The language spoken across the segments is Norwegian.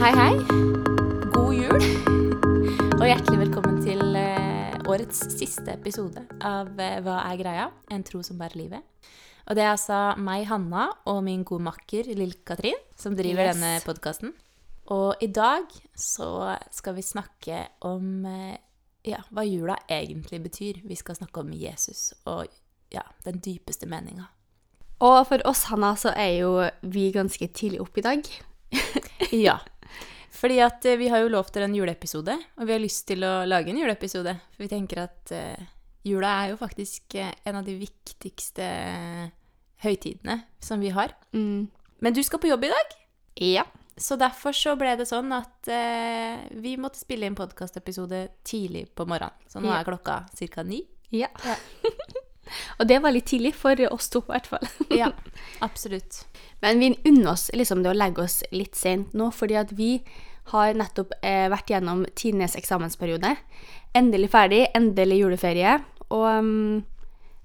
Hei, hei. God jul. Og hjertelig velkommen til eh, årets siste episode av eh, Hva er greia? En tro som bærer livet. Og det er altså meg, Hanna, og min gode makker Lill-Katrin som driver Yes. denne podkasten. Og i dag så skal vi snakke om eh, ja, hva jula egentlig betyr. Vi skal snakke om Jesus og ja, den dypeste meninga. Og for oss, Hanna, så er jo vi ganske tidlig oppe i dag. Ja. Fordi at eh, vi har jo lovt dere en juleepisode, og vi har lyst til å lage en juleepisode. For vi tenker at eh, jula er jo faktisk eh, en av de viktigste høytidene som vi har. Mm. Men du skal på jobb i dag, Ja. så derfor så ble det sånn at eh, vi måtte spille inn podkastepisode tidlig på morgenen. Så nå er klokka ca. ni. ja. Ja. Og det var litt tidlig for oss to, i hvert fall. Ja, absolutt. Men vi unner oss liksom det å legge oss litt sent nå, fordi at vi har nettopp eh, vært gjennom tidenes eksamensperiode. Endelig ferdig, endelig juleferie. Og um,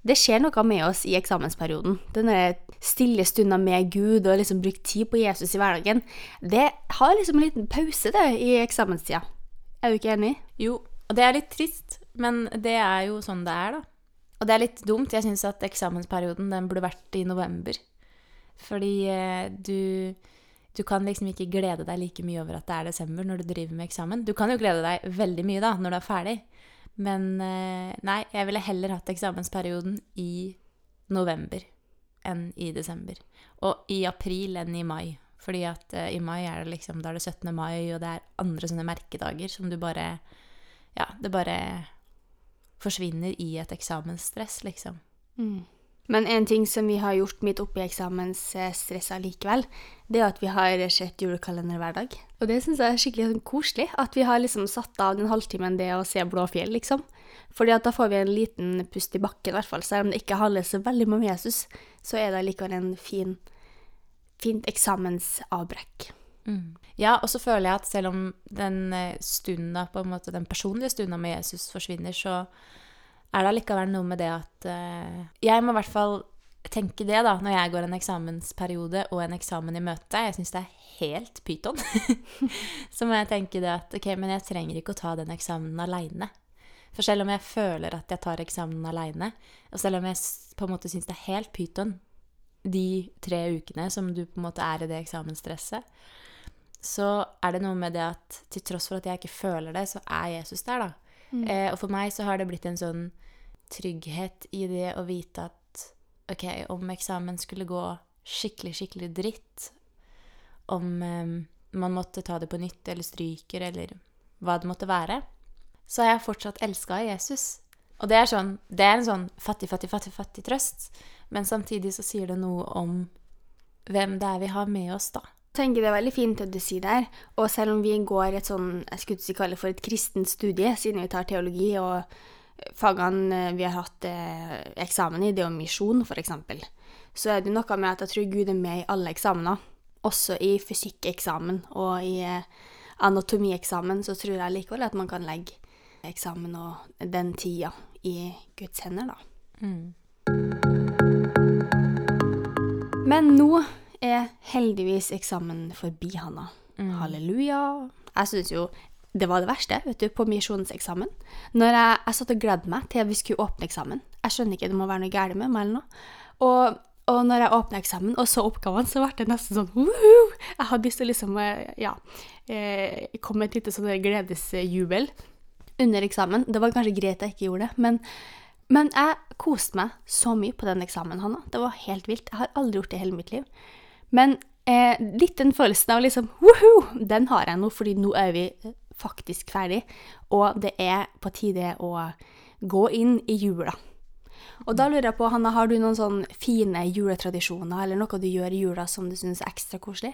det skjer noe med oss i eksamensperioden. Denne stille stunda med Gud og liksom bruke tid på Jesus i hverdagen. Det har liksom en liten pause det, i eksamenstida. Er du ikke enig? Jo, og det er litt trist, men det er jo sånn det er, da. Og det er litt dumt. Jeg syns at eksamensperioden den burde vært i november. Fordi eh, du, du kan liksom ikke glede deg like mye over at det er desember når du driver med eksamen. Du kan jo glede deg veldig mye da, når du er ferdig. Men eh, nei, jeg ville heller hatt eksamensperioden i november enn i desember. Og i april enn i mai. Fordi at eh, i mai er det liksom, da er det 17. mai, og det er andre sånne merkedager som du bare Ja, det bare forsvinner i et eksamensstress, liksom. Men en ting som vi har gjort midt oppi eksamensstressa likevel, det er at vi har sett julekalender hver dag. Og det syns jeg er skikkelig koselig, at vi har liksom satt av den halvtimen det å se Blåfjell, liksom. Fordi at da får vi en liten pust i bakken, i hvert fall. Selv om det ikke handler så veldig mye om Jesus, så er det likevel en fin, fint eksamensavbrekk. Ja, og så føler jeg at selv om den eh, stunda, på en måte den personlige stunda med Jesus forsvinner, så er det allikevel noe med det at uh, Jeg må i hvert fall tenke det, da, når jeg går en eksamensperiode og en eksamen i møte. Jeg syns det er helt pyton. så må jeg tenke det at ok, men jeg trenger ikke å ta den eksamen aleine. For selv om jeg føler at jeg tar eksamen aleine, og selv om jeg på en måte syns det er helt pyton de tre ukene som du på en måte er i det eksamensstresset, så er det noe med det at til tross for at jeg ikke føler det, så er Jesus der, da. Eh, og for meg så har det blitt en sånn trygghet i det å vite at ok, om eksamen skulle gå skikkelig, skikkelig dritt, om eh, man måtte ta det på nytt eller stryker eller hva det måtte være, så har jeg fortsatt elska Jesus. Og det er, sånn, det er en sånn fattig, fattig, fattig, fattig trøst, men samtidig så sier det noe om hvem det er vi har med oss, da. Tenker det er veldig fint det du sier der, og selv om vi går et sånn, jeg skulle ikke kalle det for et kristent studie, siden vi tar teologi, og fagene vi har hatt eh, eksamen i, det er jo misjon, eksempel, så er det noe med at jeg tror Gud er med i alle eksamener, også i fysikkeksamen og i eh, anatomieksamen, så tror jeg likevel at man kan legge eksamen og den tida i Guds hender, da. Men nå er heldigvis eksamen forbi, Hanna. Halleluja. Jeg syns jo det var det verste vet du, på misjonseksamen. Når jeg, jeg satt og gledde meg til vi skulle åpne eksamen. Jeg skjønner ikke, det må være noe galt med meg eller noe. Og, og når jeg åpna eksamen og så oppgavene, så ble det nesten sånn «Woohoo!» Jeg hadde lyst til å liksom eh, Ja. Eh, komme med et lite sånn gledesjubel under eksamen. Det var kanskje greit jeg ikke gjorde det, men, men jeg koste meg så mye på den eksamen, Hanna. Det var helt vilt. Jeg har aldri gjort det i hele mitt liv. Men eh, litt den følelsen av liksom Woho! den har jeg nå, fordi nå er vi eh, faktisk ferdig, og det er på tide å gå inn i jula. Og da lurer jeg på, Hanna, har du noen sånne fine juletradisjoner, eller noe du gjør i jula som du syns er ekstra koselig?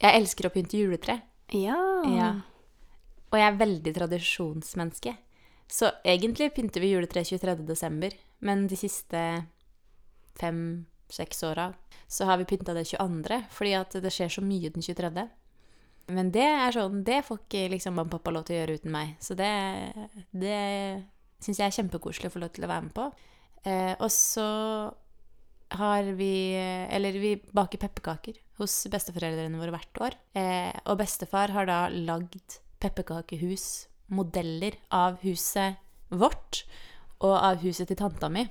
Jeg elsker å pynte juletre. Ja. Ja. Og jeg er veldig tradisjonsmenneske. Så egentlig pynter vi juletre 23. desember, men de siste fem-seks åra så har vi pynta det 22., fordi at det skjer så mye den 23. Men det er sånn, det får ikke liksom mamma og pappa lov til å gjøre uten meg. Så det, det syns jeg er kjempekoselig å få lov til å være med på. Eh, og så har vi Eller vi baker pepperkaker. hos besteforeldrene våre hvert år. Eh, og bestefar har da lagd pepperkakehus, modeller av huset vårt og av huset til tanta mi.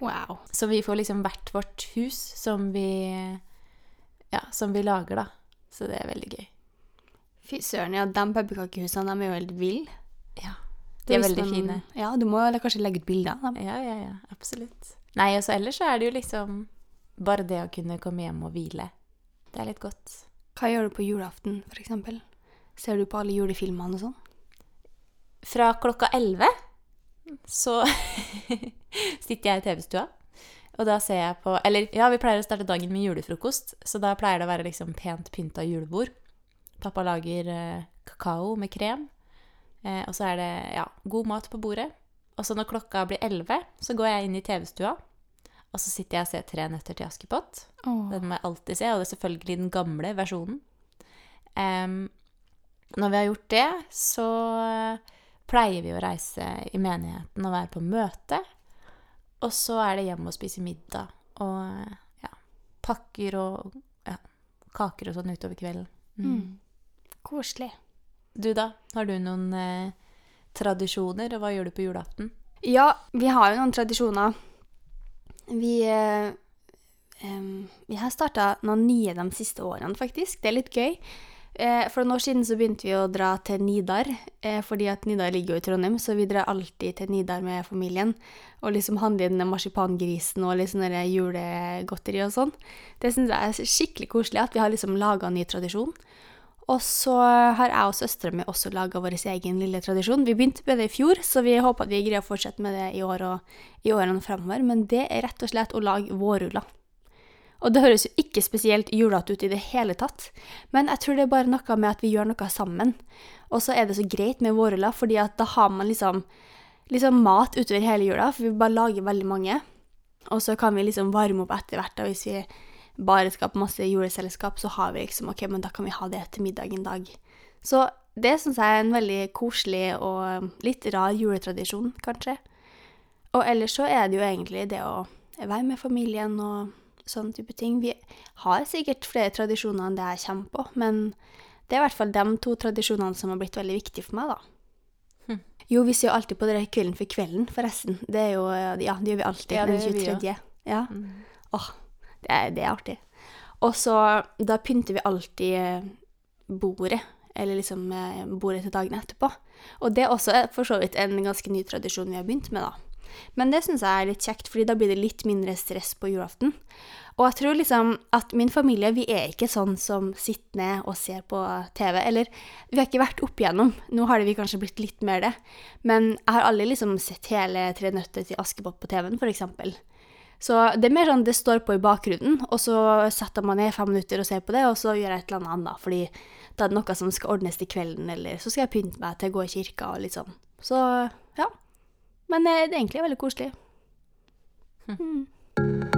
Wow. Så vi får liksom hvert vårt hus som vi Ja, som vi lager, da. Så det er veldig gøy. Fy søren, ja, de pepperkakehusene de er jo helt ville. Ja. De er veldig fine. Ja, du må kanskje legge ut bilder av dem. Ja, ja, ja. Absolutt. Nei, og så ellers så er det jo liksom bare det å kunne komme hjem og hvile. Det er litt godt. Hva gjør du på julaften, eksempel? Ser du på alle julefilmene og sånn? Fra klokka 11 så sitter jeg i TV-stua, og da ser jeg på Eller ja, vi pleier å starte dagen med julefrokost, så da pleier det å være liksom pent pynta julebord. Pappa lager eh, kakao med krem, eh, og så er det ja, god mat på bordet. Og så når klokka blir 11, så går jeg inn i TV-stua, og så sitter jeg og ser Tre nøtter til Askepott. Den må jeg alltid se, og det er selvfølgelig den gamle versjonen. Um, når vi har gjort det, så pleier vi å reise i menigheten og være på møte. Og så er det hjem og spise middag og ja, pakker og ja, kaker og sånn utover kvelden. Mm. Mm. Koselig. Du da, har du noen eh, tradisjoner, og hva gjør du på julaften? Ja, vi har jo noen tradisjoner. Vi, eh, em, vi har starta noen nye de siste årene, faktisk. Det er litt gøy. Eh, for noen år siden så begynte vi å dra til Nidar, eh, fordi at Nidar ligger jo i Trondheim, så vi drar alltid til Nidar med familien. Og liksom handler inn marsipangrisen og litt sånn julegodteri og sånn. Det syns jeg er skikkelig koselig at vi har liksom laga en ny tradisjon. Og så har jeg og søstera mi også laga vår egen lille tradisjon. Vi begynte med det i fjor, så vi håper at vi greier å fortsette med det i år og i årene framover. Men det er rett og slett å lage vårruller. Og det høres jo ikke spesielt julete ut i det hele tatt, men jeg tror det er bare noe med at vi gjør noe sammen. Og så er det så greit med vårruller, fordi at da har man liksom, liksom mat utover hele jula, for vi bare lager veldig mange. Og så kan vi liksom varme opp etter hvert, og hvis vi bare skal på masse juleselskap, så har vi liksom OK, men da kan vi ha det til middag en dag. Så det syns jeg er en veldig koselig og litt rar juletradisjon, kanskje. Og ellers så er det jo egentlig det å være med familien og sånne type ting. Vi har sikkert flere tradisjoner enn det jeg kommer på, men det er i hvert fall de to tradisjonene som har blitt veldig viktige for meg, da. Hm. Jo, vi ser jo alltid på det Kvelden for kvelden, forresten. Det er jo Ja, det gjør vi alltid. Ja, det den gjør vi ja. Ja. Mm. Åh, det er, det er artig. Og så da pynter vi alltid eh, bordet, eller liksom eh, bordet til dagene etterpå. Og det er også eh, for så vidt en ganske ny tradisjon vi har begynt med, da. Men det syns jeg er litt kjekt, fordi da blir det litt mindre stress på julaften. Og jeg tror liksom at min familie, vi er ikke sånn som sitter ned og ser på TV. Eller vi har ikke vært opp igjennom. Nå har det vi kanskje blitt litt mer det. Men jeg har aldri liksom sett hele Tre nøtter til Askepott på TV-en, eksempel. Så det er mer sånn det står på i bakgrunnen, og så setter man ned fem minutter og ser på det, og så gjør jeg et eller annet fordi da er det noe som skal ordnes til kvelden, eller så skal jeg pynte meg til å gå i kirka og litt sånn. Så ja. Men eh, det er egentlig veldig koselig. Mm.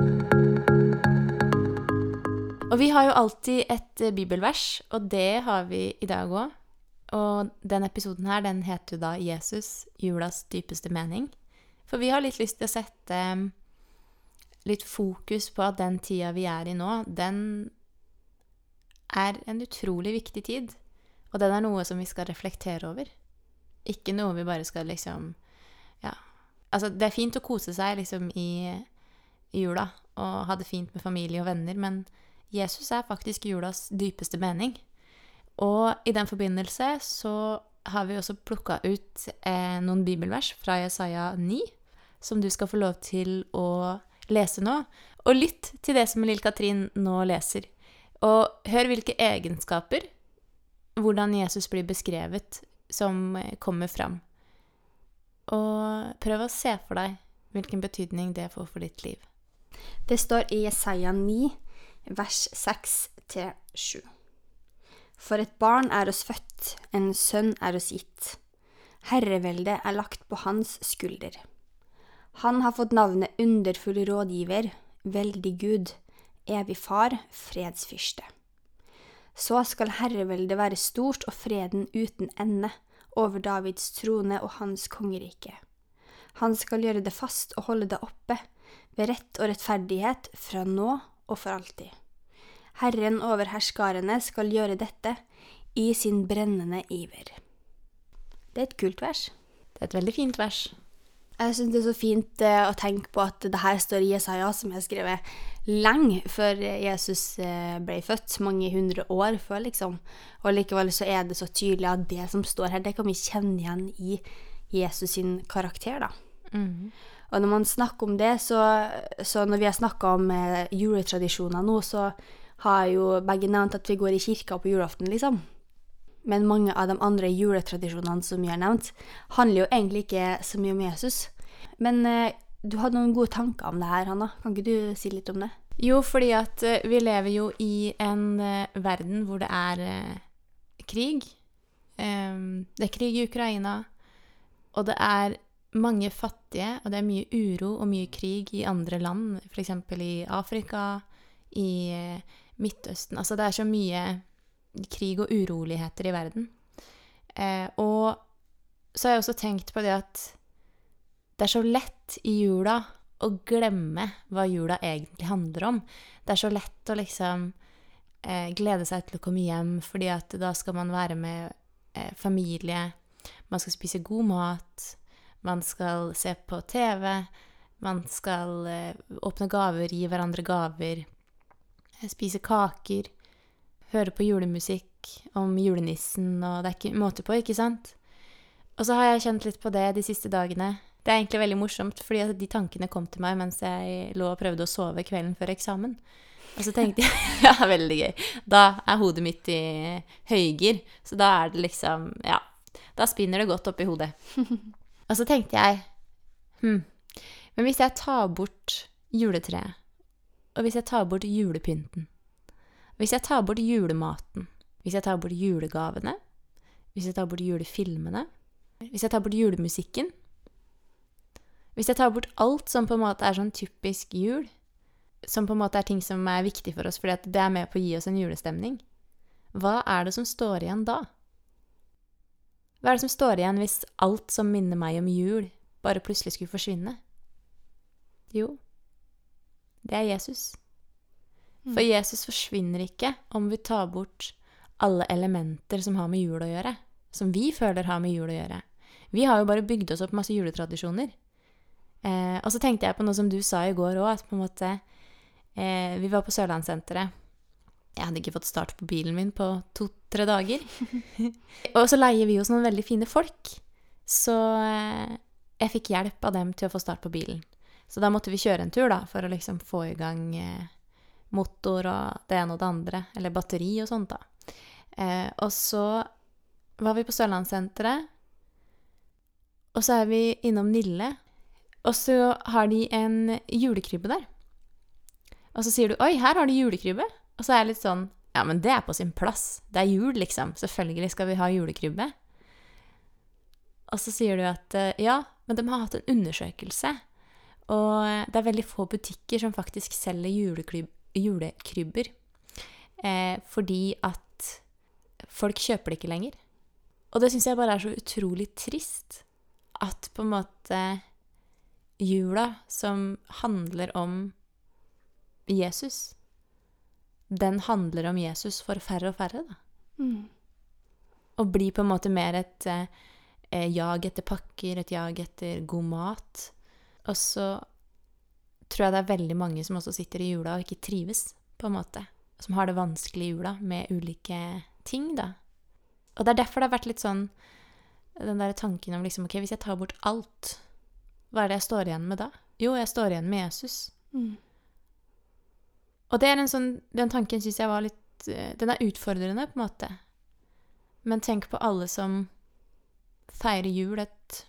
Og vi har jo alltid et eh, bibelvers, og det har vi i dag òg. Og den episoden her, den heter jo da 'Jesus julas dypeste mening'. For vi har litt lyst til å sette mm, litt fokus på at den tida vi er i nå, den er en utrolig viktig tid. Og den er noe som vi skal reflektere over. Ikke noe vi bare skal liksom Ja. Altså, det er fint å kose seg liksom i, i jula og ha det fint med familie og venner, men Jesus er faktisk julas dypeste mening. Og i den forbindelse så har vi også plukka ut eh, noen bibelvers fra Jesaja 9, som du skal få lov til å lese nå. Og lytt til det som Lill-Katrin nå leser. Og hør hvilke egenskaper, hvordan Jesus blir beskrevet, som eh, kommer fram. Og prøv å se for deg hvilken betydning det får for ditt liv. Det står i Jesaja 9, vers 6-7. For et barn er oss født, en sønn er oss gitt. Herreveldet er lagt på hans skulder. Han har fått navnet Underfull rådgiver, Veldig Gud, Evig Far, Fredsfyrste. Så skal herreveldet være stort og freden uten ende over Davids trone og hans kongerike. Han skal gjøre det fast og holde det oppe, ved rett og rettferdighet fra nå og for alltid. Herren over herskarene skal gjøre dette i sin brennende iver. Det er et kult vers. Det er et veldig fint vers. Jeg syns det er så fint eh, å tenke på at det her står i Jesaja, som er skrevet lenge før Jesus eh, ble født, mange hundre år før, liksom. Og likevel så er det så tydelig at det som står her, det kan vi kjenne igjen i Jesus sin karakter, da. Og når man snakker om det, så, så når vi har snakka om eh, juletradisjoner nå, så har jo begge nevnt at vi går i kirka på julaften, liksom. Men mange av de andre juletradisjonene som vi har nevnt, handler jo egentlig ikke så mye om Jesus. Men eh, du hadde noen gode tanker om det her, Hanna. Kan ikke du si litt om det? Jo, fordi at eh, vi lever jo i en eh, verden hvor det er eh, krig. Em, det er krig i Ukraina, og det er mange fattige, og det er mye uro og mye krig i andre land, f.eks. i Afrika, i eh, Midtøsten. Altså det er så mye krig og uroligheter i verden. Eh, og så har jeg også tenkt på det at det er så lett i jula å glemme hva jula egentlig handler om. Det er så lett å liksom eh, glede seg til å komme hjem, fordi at da skal man være med eh, familie, man skal spise god mat, man skal se på TV, man skal eh, åpne gaver, gi hverandre gaver, eh, spise kaker, høre på julemusikk om julenissen, og det er ikke måte på, ikke sant? Og så har jeg kjent litt på det de siste dagene. Det er egentlig veldig morsomt, fordi de tankene kom til meg mens jeg lå og prøvde å sove kvelden før eksamen. Og så tenkte jeg Ja, veldig gøy. Da er hodet mitt i høygir, så da er det liksom Ja. Da spinner det godt oppi hodet. Og så tenkte jeg Hm. Men hvis jeg tar bort juletreet, og hvis jeg tar bort julepynten, hvis jeg tar bort julematen, hvis jeg tar bort julegavene, hvis jeg tar bort julefilmene, hvis jeg tar bort julemusikken Hvis jeg tar bort alt som på en måte er sånn typisk jul, som på en måte er ting som er viktig for oss fordi det er med på å gi oss en julestemning, hva er det som står igjen da? Hva er det som står igjen hvis alt som minner meg om jul, bare plutselig skulle forsvinne? Jo, det er Jesus. For Jesus forsvinner ikke om vi tar bort alle elementer som har med jul å gjøre. Som vi føler har med jul å gjøre. Vi har jo bare bygd oss opp masse juletradisjoner. Eh, og så tenkte jeg på noe som du sa i går òg, at på en måte eh, Vi var på Sørlandssenteret. Jeg hadde ikke fått start på bilen min på to-tre dager. og så leier vi oss noen veldig fine folk. Så eh, jeg fikk hjelp av dem til å få start på bilen. Så da måtte vi kjøre en tur, da, for å liksom få i gang eh, motor og det ene og det andre. Eller batteri og sånt, da. Eh, og så var vi på Sørlandssenteret. Og så er vi innom Nille. Og så har de en julekrybbe der. Og så sier du 'oi, her har de julekrybbe'. Og så er jeg litt sånn Ja, men det er på sin plass. Det er jul, liksom. Selvfølgelig skal vi ha julekrybbe. Og så sier du at eh, ja, men de har hatt en undersøkelse. Og det er veldig få butikker som faktisk selger julekryb- julekrybber. Eh, fordi at folk kjøper det ikke lenger. Og det syns jeg bare er så utrolig trist. At på en måte jula, som handler om Jesus, den handler om Jesus for færre og færre, da. Mm. Og blir på en måte mer et eh, jag etter pakker, et jag etter god mat. Og så tror jeg det er veldig mange som også sitter i jula og ikke trives, på en måte. Som har det vanskelig i jula med ulike ting, da. Og det er derfor det har vært litt sånn den der tanken om liksom, ok, hvis jeg tar bort alt, hva er det jeg står igjen med da? Jo, jeg står igjen med Jesus. Mm. Og det er en sånn, den tanken syns jeg var litt eh, Den er utfordrende, på en måte. Men tenk på alle som feirer jul et,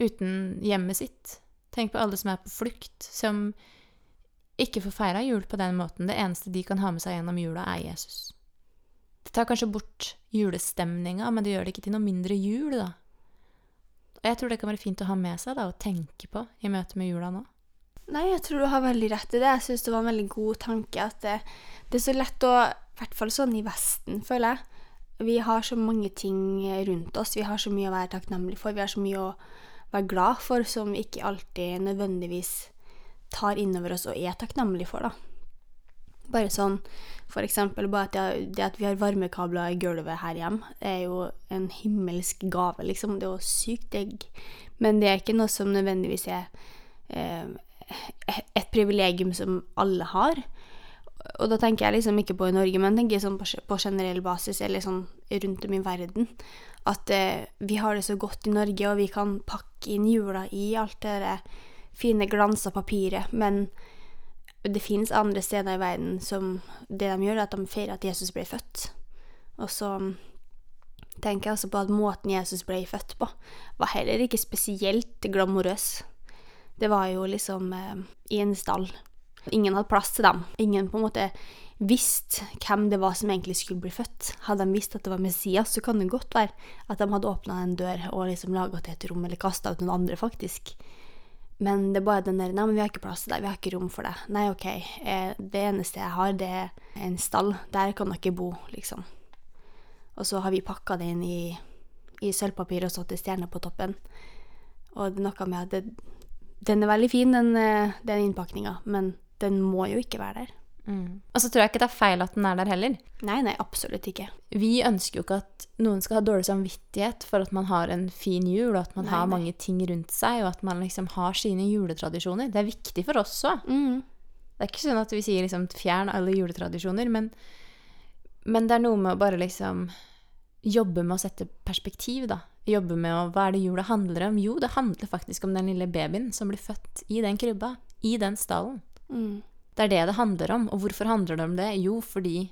uten hjemmet sitt. Tenk på alle som er på flukt, som ikke får feira jul på den måten. Det eneste de kan ha med seg gjennom jula, er Jesus. Det tar kanskje bort julestemninga, men det gjør det ikke til noe mindre jul, da. Og jeg tror det kan være fint å ha med seg da, og tenke på i møte med jula nå. Nei, jeg tror du har veldig rett i det. Jeg syns det var en veldig god tanke at det, det er så lett å I hvert fall sånn i Vesten, føler jeg. Vi har så mange ting rundt oss. Vi har så mye å være takknemlig for. Vi har så mye å være glad for som vi ikke alltid nødvendigvis tar inn over oss og er takknemlig for, da. Bare sånn for eksempel bare at det at vi har varmekabler i gulvet her hjemme, er jo en himmelsk gave, liksom. Det er jo sykt digg. Men det er ikke noe som nødvendigvis er eh, et privilegium som alle har. Og da tenker jeg liksom ikke på i Norge, men tenker sånn på, generell basis, eller sånn rundt om i verden. At eh, vi har det så godt i Norge, og vi kan pakke inn jula i alt det fine glansa papiret, men det fins andre steder i verden som det de gjør, er at de feirer at Jesus ble født. Og så tenker jeg også på at måten Jesus ble født på, var heller ikke spesielt glamorøs. Det var jo liksom eh, i en stall. Ingen hadde plass til dem. Ingen på en måte visste hvem det var som egentlig skulle bli født. Hadde de visst at det var Messias, så kan det godt være at de hadde åpna en dør og liksom laga til et rom, eller kasta ut noen andre, faktisk. Men det er bare den der Nei, men vi har ikke plass til deg, vi har ikke rom for deg. Nei, OK. Eh, det eneste jeg har, det er en stall. Der kan dere bo, liksom. Og så har vi pakka det inn i, i sølvpapir og satt ei stjerne på toppen. Og det er noe med at det, den er veldig fin, den, eh, den innpakninga, men den må jo ikke være der. Mm. Og så tror jeg ikke det er feil at den er der heller. Nei, nei, absolutt ikke. Vi ønsker jo ikke at noen skal ha dårlig samvittighet for at man har en fin jul, og at man nei, har mange ting rundt seg, og at man liksom har sine juletradisjoner. Det er viktig for oss òg. Mm. Det er ikke sånn at vi sier liksom fjern alle juletradisjoner, men, men det er noe med å bare liksom jobbe med å sette perspektiv, da. Jobbe med å Hva er det jula handler om? Jo, det handler faktisk om den lille babyen som blir født i den krybba, i den stallen. Mm. Det er det det handler om. Og hvorfor handler det om det? Jo, fordi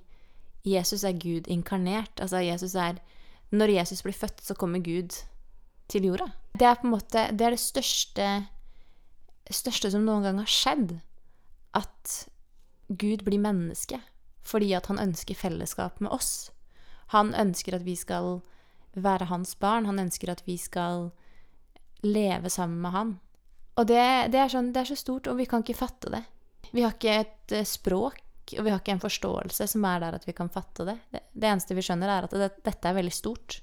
Jesus er Gud inkarnert. Altså Jesus er Når Jesus blir født, så kommer Gud til jorda. Det er på en måte Det er det største, største som noen gang har skjedd. At Gud blir menneske fordi at han ønsker fellesskap med oss. Han ønsker at vi skal være hans barn. Han ønsker at vi skal leve sammen med han. Og det, det, er, sånn, det er så stort, og vi kan ikke fatte det. Vi har ikke et eh, språk, og vi har ikke en forståelse som er der at vi kan fatte det. Det, det eneste vi skjønner, er at det, dette er veldig stort.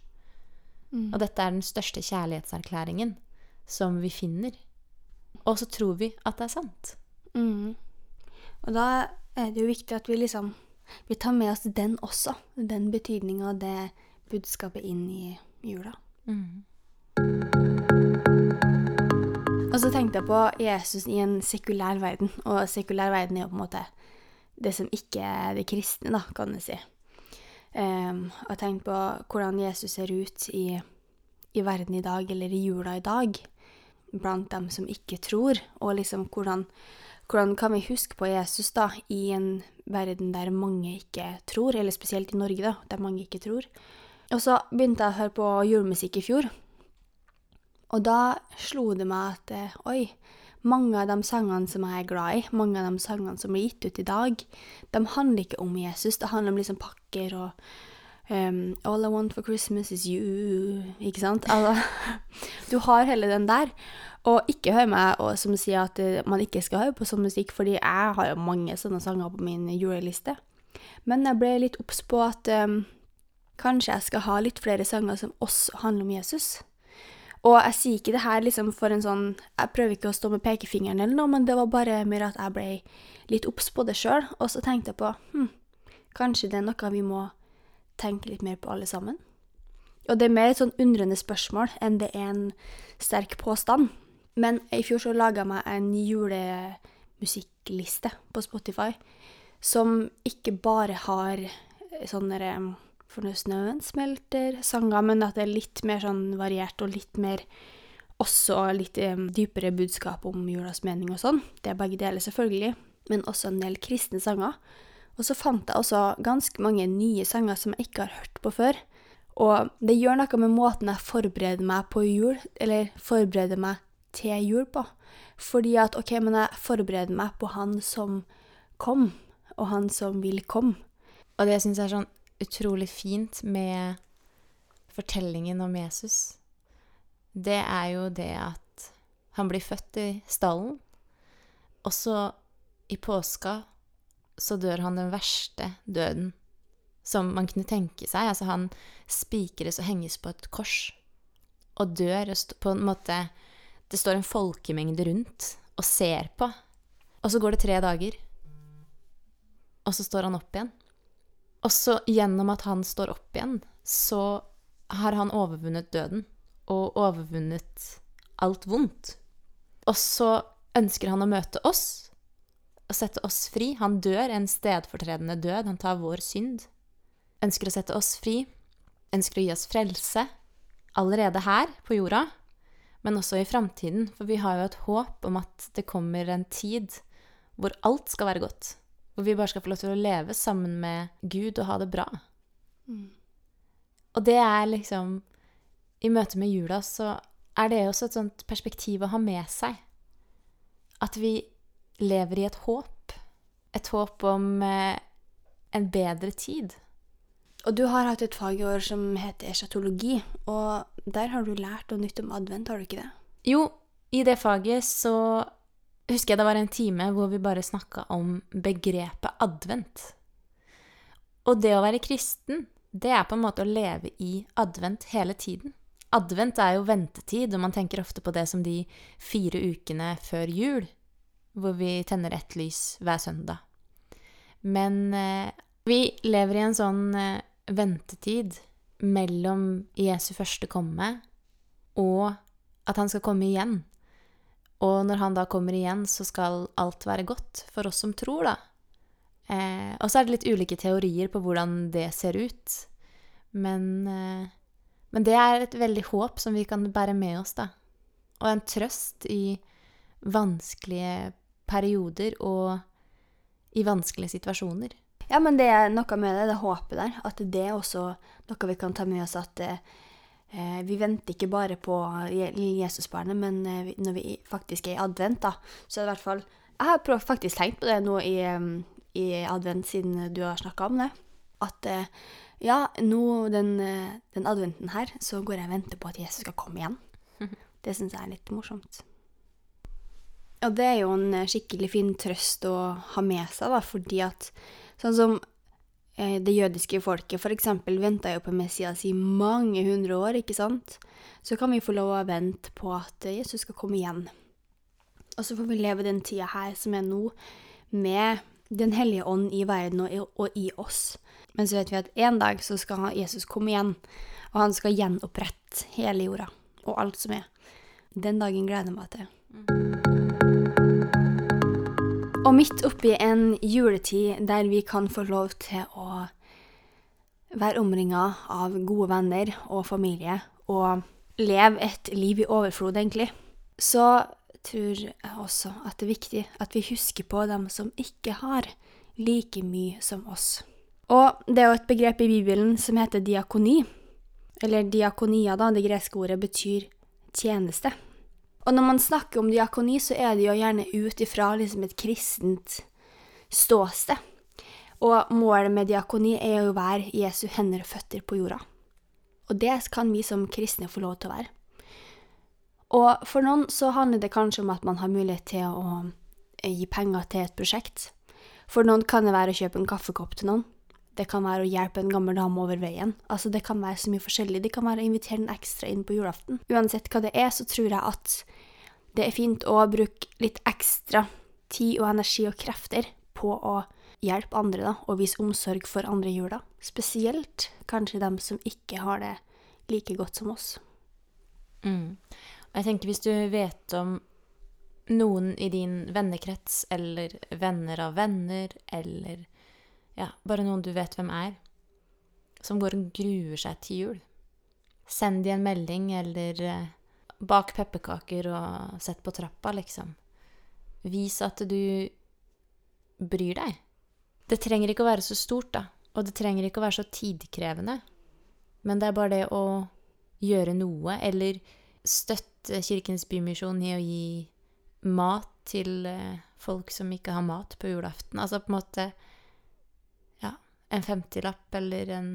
Mm. Og dette er den største kjærlighetserklæringen som vi finner. Og så tror vi at det er sant. Mm. Og da er det jo viktig at vi liksom Vi tar med oss den også. Den betydninga det budskapet inn i jula. Mm. Og så tenkte jeg på Jesus i en sekulær verden, og sekulær verden er jo på en måte det som ikke er det kristne, da, kan du si. Um, og tenk på hvordan Jesus ser ut i, i, verden i dag, eller i jula i dag, blant dem som ikke tror, og liksom hvordan, hvordan kan vi huske på Jesus da, i en verden der mange ikke tror, eller spesielt i Norge, da, der mange ikke tror. Og så begynte jeg å høre på julemusikk i fjor, og da slo det meg at eh, oi, mange av de sangene som jeg er glad i, mange av de sangene som blir gitt ut i dag, de handler ikke om Jesus. Det handler om liksom pakker og um, All I want for Christmas is you. Ikke sant? Altså, du har hele den der. Og ikke hør meg og, som sier at uh, man ikke skal høre på sånn musikk, fordi jeg har jo mange sånne sanger på min juleliste. Men jeg ble litt obs på at um, kanskje jeg skal ha litt flere sanger som også handler om Jesus. Og jeg sier ikke det her liksom for en sånn Jeg prøver ikke å stå med pekefingeren eller noe, men det var bare mer at jeg ble litt obs på det sjøl. Og så tenkte jeg på hm, kanskje det er noe vi må tenke litt mer på alle sammen. Og det er mer et sånn undrende spørsmål enn det er en sterk påstand. Men i fjor så laga jeg meg en julemusikkliste på Spotify som ikke bare har sånne for når snøen smelter, sanger, men at det er litt mer sånn variert og litt mer også litt um, dypere budskap om julas mening og sånn. Det er begge deler, selvfølgelig, men også en del kristne sanger. Og så fant jeg også ganske mange nye sanger som jeg ikke har hørt på før. Og det gjør noe med måten jeg forbereder meg på jul, eller forbereder meg til jul på. Fordi at OK, men jeg forbereder meg på han som kom, og han som vil komme. Og det syns jeg er sånn utrolig fint med fortellingen om Jesus, det er jo det at han blir født i stallen, og så i påska så dør han den verste døden som man kunne tenke seg. Altså, han spikres og henges på et kors og dør og på en måte Det står en folkemengde rundt og ser på. Og så går det tre dager, og så står han opp igjen. Og så gjennom at han står opp igjen, så har han overvunnet døden og overvunnet alt vondt. Og så ønsker han å møte oss og sette oss fri. Han dør en stedfortredende død. Han tar vår synd. Ønsker å sette oss fri. Ønsker å gi oss frelse. Allerede her på jorda, men også i framtiden. For vi har jo et håp om at det kommer en tid hvor alt skal være godt. Hvor vi bare skal få lov til å leve sammen med Gud og ha det bra. Og det er liksom I møte med jula så er det også et sånt perspektiv å ha med seg. At vi lever i et håp. Et håp om eh, en bedre tid. Og du har hatt et fag i år som heter eschatologi, og der har du lært noe nytt om advent, har du ikke det? Jo, i det faget så husker jeg det var en time hvor vi bare snakka om begrepet advent. Og det å være kristen, det er på en måte å leve i advent hele tiden. Advent er jo ventetid, og man tenker ofte på det som de fire ukene før jul, hvor vi tenner ett lys hver søndag. Men eh, vi lever i en sånn eh, ventetid mellom Jesu første komme og at han skal komme igjen. Og når han da kommer igjen, så skal alt være godt for oss som tror, da. Eh, og så er det litt ulike teorier på hvordan det ser ut. Men, eh, men det er et veldig håp som vi kan bære med oss, da. Og en trøst i vanskelige perioder og i vanskelige situasjoner. Ja, men det er noe med det, det håpet der. At det er også noe vi kan ta med oss at eh, vi venter ikke bare på Je- Jesusbarnet, men eh, når vi faktisk er i advent, da, så er det i hvert fall Jeg har faktisk tenkt på det nå i, i advent, siden du har snakka om det. At eh, ja, nå den, eh, den adventen her, så går jeg og venter på at Jesus skal komme igjen. Det syns jeg er litt morsomt. Og det er jo en eh, skikkelig fin trøst å ha med seg, da, fordi at sånn som eh, det jødiske folket eksempel venta jo på Messias i mange hundre år, ikke sant? Så kan vi få lov å vente på at eh, Jesus skal komme igjen. Og så får vi leve den tida her som er nå, med Den hellige ånd i verden og i, og i oss. Men så vet vi at en dag så skal Jesus komme igjen, og han skal gjenopprette hele jorda og alt som er. Den dagen gleder jeg meg til. Og midt oppi en juletid der vi kan få lov til å være omringa av gode venner og familie, og leve et liv i overflod, egentlig, så tror jeg også at det er viktig at vi husker på dem som ikke har like mye som oss. Og det er jo et begrep i Bibelen som heter diakoni. Eller diakonia, da, det greske ordet, betyr tjeneste. Og når man snakker om diakoni, så er det jo gjerne ut ifra liksom et kristent ståsted. Og målet med diakoni er jo å være Jesu hender og føtter på jorda. Og det kan vi som kristne få lov til å være. Og for noen så handler det kanskje om at man har mulighet til å eh, gi penger til et prosjekt. For noen kan det være å kjøpe en kaffekopp til noen. Det kan være å hjelpe en gammel dame over veien. Altså Det kan være så mye forskjellig. Det kan være å invitere en ekstra inn på julaften. Uansett hva det er, så tror jeg at det er fint å bruke litt ekstra tid og energi og krefter på å hjelpe andre da, og vise omsorg for andre i jula. Spesielt kanskje dem som ikke har det like godt som oss. Mm. Jeg tenker hvis du vet om noen i din vennekrets, eller venner av venner, eller ja, bare noen du vet hvem er, som går og gruer seg til jul, send de en melding, eller eh, bak pepperkaker og sett på trappa, liksom. Vis at du bryr deg. Det trenger ikke å være så stort, da, og det trenger ikke å være så tidkrevende, men det er bare det å gjøre noe, eller støtte Kirkens Bymisjon i å gi mat til eh, folk som ikke har mat på julaften. Altså på en måte en femtilapp eller en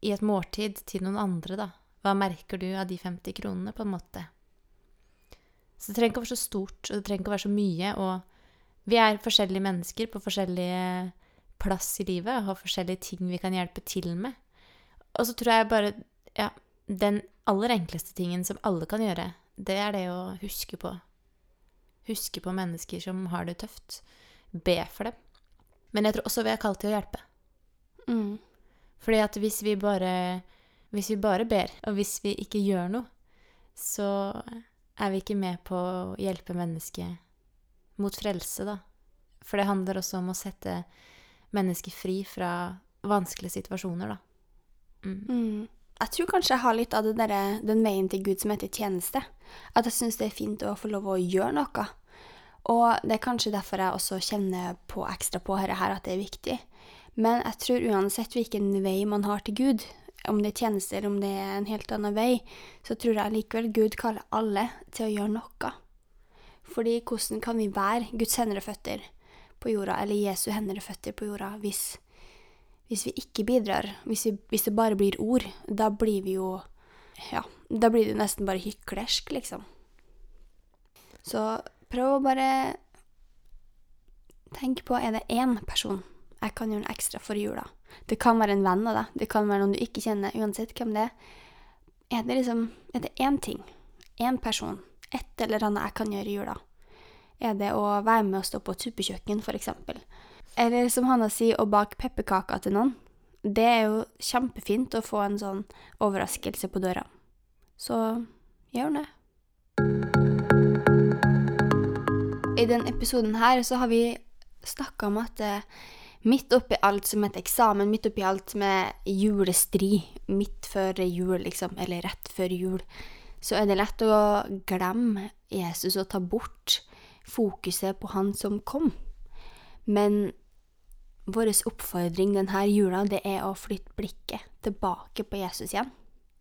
i et måltid til noen andre, da. Hva merker du av de 50 kronene, på en måte? Så det trenger ikke å være så stort, og det trenger ikke å være så mye. Og vi er forskjellige mennesker på forskjellige plass i livet og har forskjellige ting vi kan hjelpe til med. Og så tror jeg bare Ja, den aller enkleste tingen som alle kan gjøre, det er det å huske på. Huske på mennesker som har det tøft. Be for dem. Men jeg tror også vi er kalt til å hjelpe. Mm. Fordi at hvis vi bare Hvis vi bare ber, og hvis vi ikke gjør noe, så er vi ikke med på å hjelpe mennesket mot frelse, da. For det handler også om å sette mennesket fri fra vanskelige situasjoner, da. Mm. Mm. Jeg tror kanskje jeg har litt av det derre- den veien til Gud som heter tjeneste. At jeg syns det er fint å få lov å gjøre noe. Og det er kanskje derfor jeg også kjenner på ekstra på dette her, at det er viktig. Men jeg tror uansett hvilken vei man har til Gud, om det er tjeneste eller om det er en helt annen vei, så tror jeg likevel Gud kaller alle til å gjøre noe. Fordi hvordan kan vi være Guds hender og føtter på jorda, eller Jesu hender og føtter på jorda, hvis, hvis vi ikke bidrar, hvis, vi, hvis det bare blir ord, da blir vi jo Ja, da blir det nesten bare hyklersk, liksom. Så prøv å bare tenke på er det én person jeg kan gjøre noe ekstra for jula. Det kan være en venn av deg, det kan være noen du ikke kjenner, uansett hvem det er. Er det liksom Er det én ting, én person, et eller annet jeg kan gjøre i jula? Er det å være med og stå på suppekjøkken, for eksempel? Eller som Hanna sier, å bake pepperkaker til noen. Det er jo kjempefint å få en sånn overraskelse på døra. Så gjør det. I denne episoden her så har vi snakka om at eh, midt oppi alt som heter eksamen, midt oppi alt med julestri, midt før jul, liksom, eller rett før jul, så er det lett å glemme Jesus og ta bort fokuset på han som kom. Men vår oppfordring denne jula, det er å flytte blikket tilbake på Jesus igjen.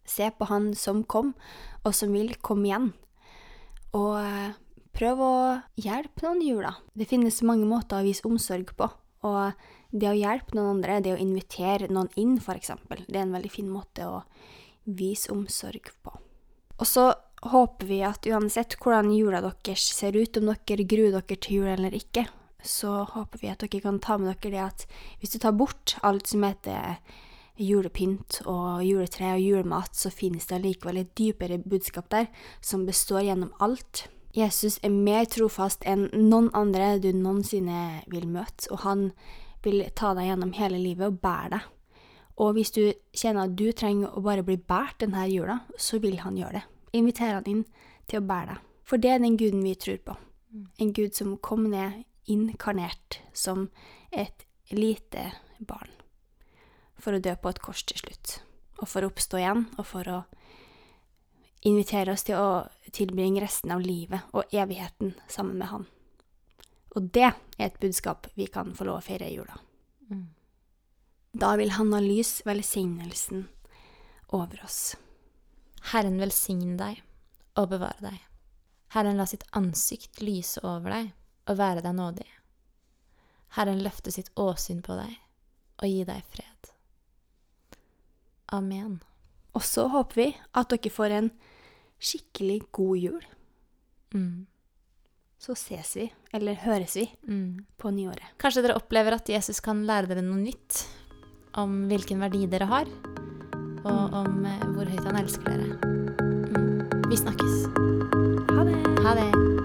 Se på han som kom, og som vil komme igjen. Og prøv å hjelpe noen i jula. Det finnes mange måter å vise omsorg på. Og det å hjelpe noen andre, det å invitere noen inn, f.eks., det er en veldig fin måte å vise omsorg på. Og så håper vi at uansett hvordan jula deres ser ut, om dere gruer dere til jul eller ikke, så håper vi at dere kan ta med dere det at hvis du tar bort alt som heter julepynt og juletre og julemat, så finnes det allikevel et dypere budskap der som består gjennom alt. Jesus er mer trofast enn noen andre du noensinne vil møte, og han vil ta deg gjennom hele livet og bære deg. Og hvis du kjenner at du trenger å bare bli båret denne jula, så vil han gjøre det. Inviter han inn til å bære deg. For det er den guden vi tror på. En gud som kom ned inkarnert som et lite barn. For å dø på et kors til slutt. Og for å oppstå igjen, og for å invitere oss til å tilbringe resten av livet og evigheten sammen med han. Og det er et budskap vi kan få lov å feire i jula. Mm. Da vil han ha lys velsignelsen over oss. Herren velsigne deg og bevare deg. Herren la sitt ansikt lyse over deg og være deg nådig. Herren løfte sitt åsyn på deg og gi deg fred. Amen. Og så håper vi at dere får en skikkelig god jul. Mm. Så ses vi, eller høres vi, Mm. på nyåret. Kanskje dere opplever at Jesus kan lære dere noe nytt om hvilken verdi dere har, og om eh, hvor høyt han elsker dere. Mm. Vi snakkes. Ha det! Ha det.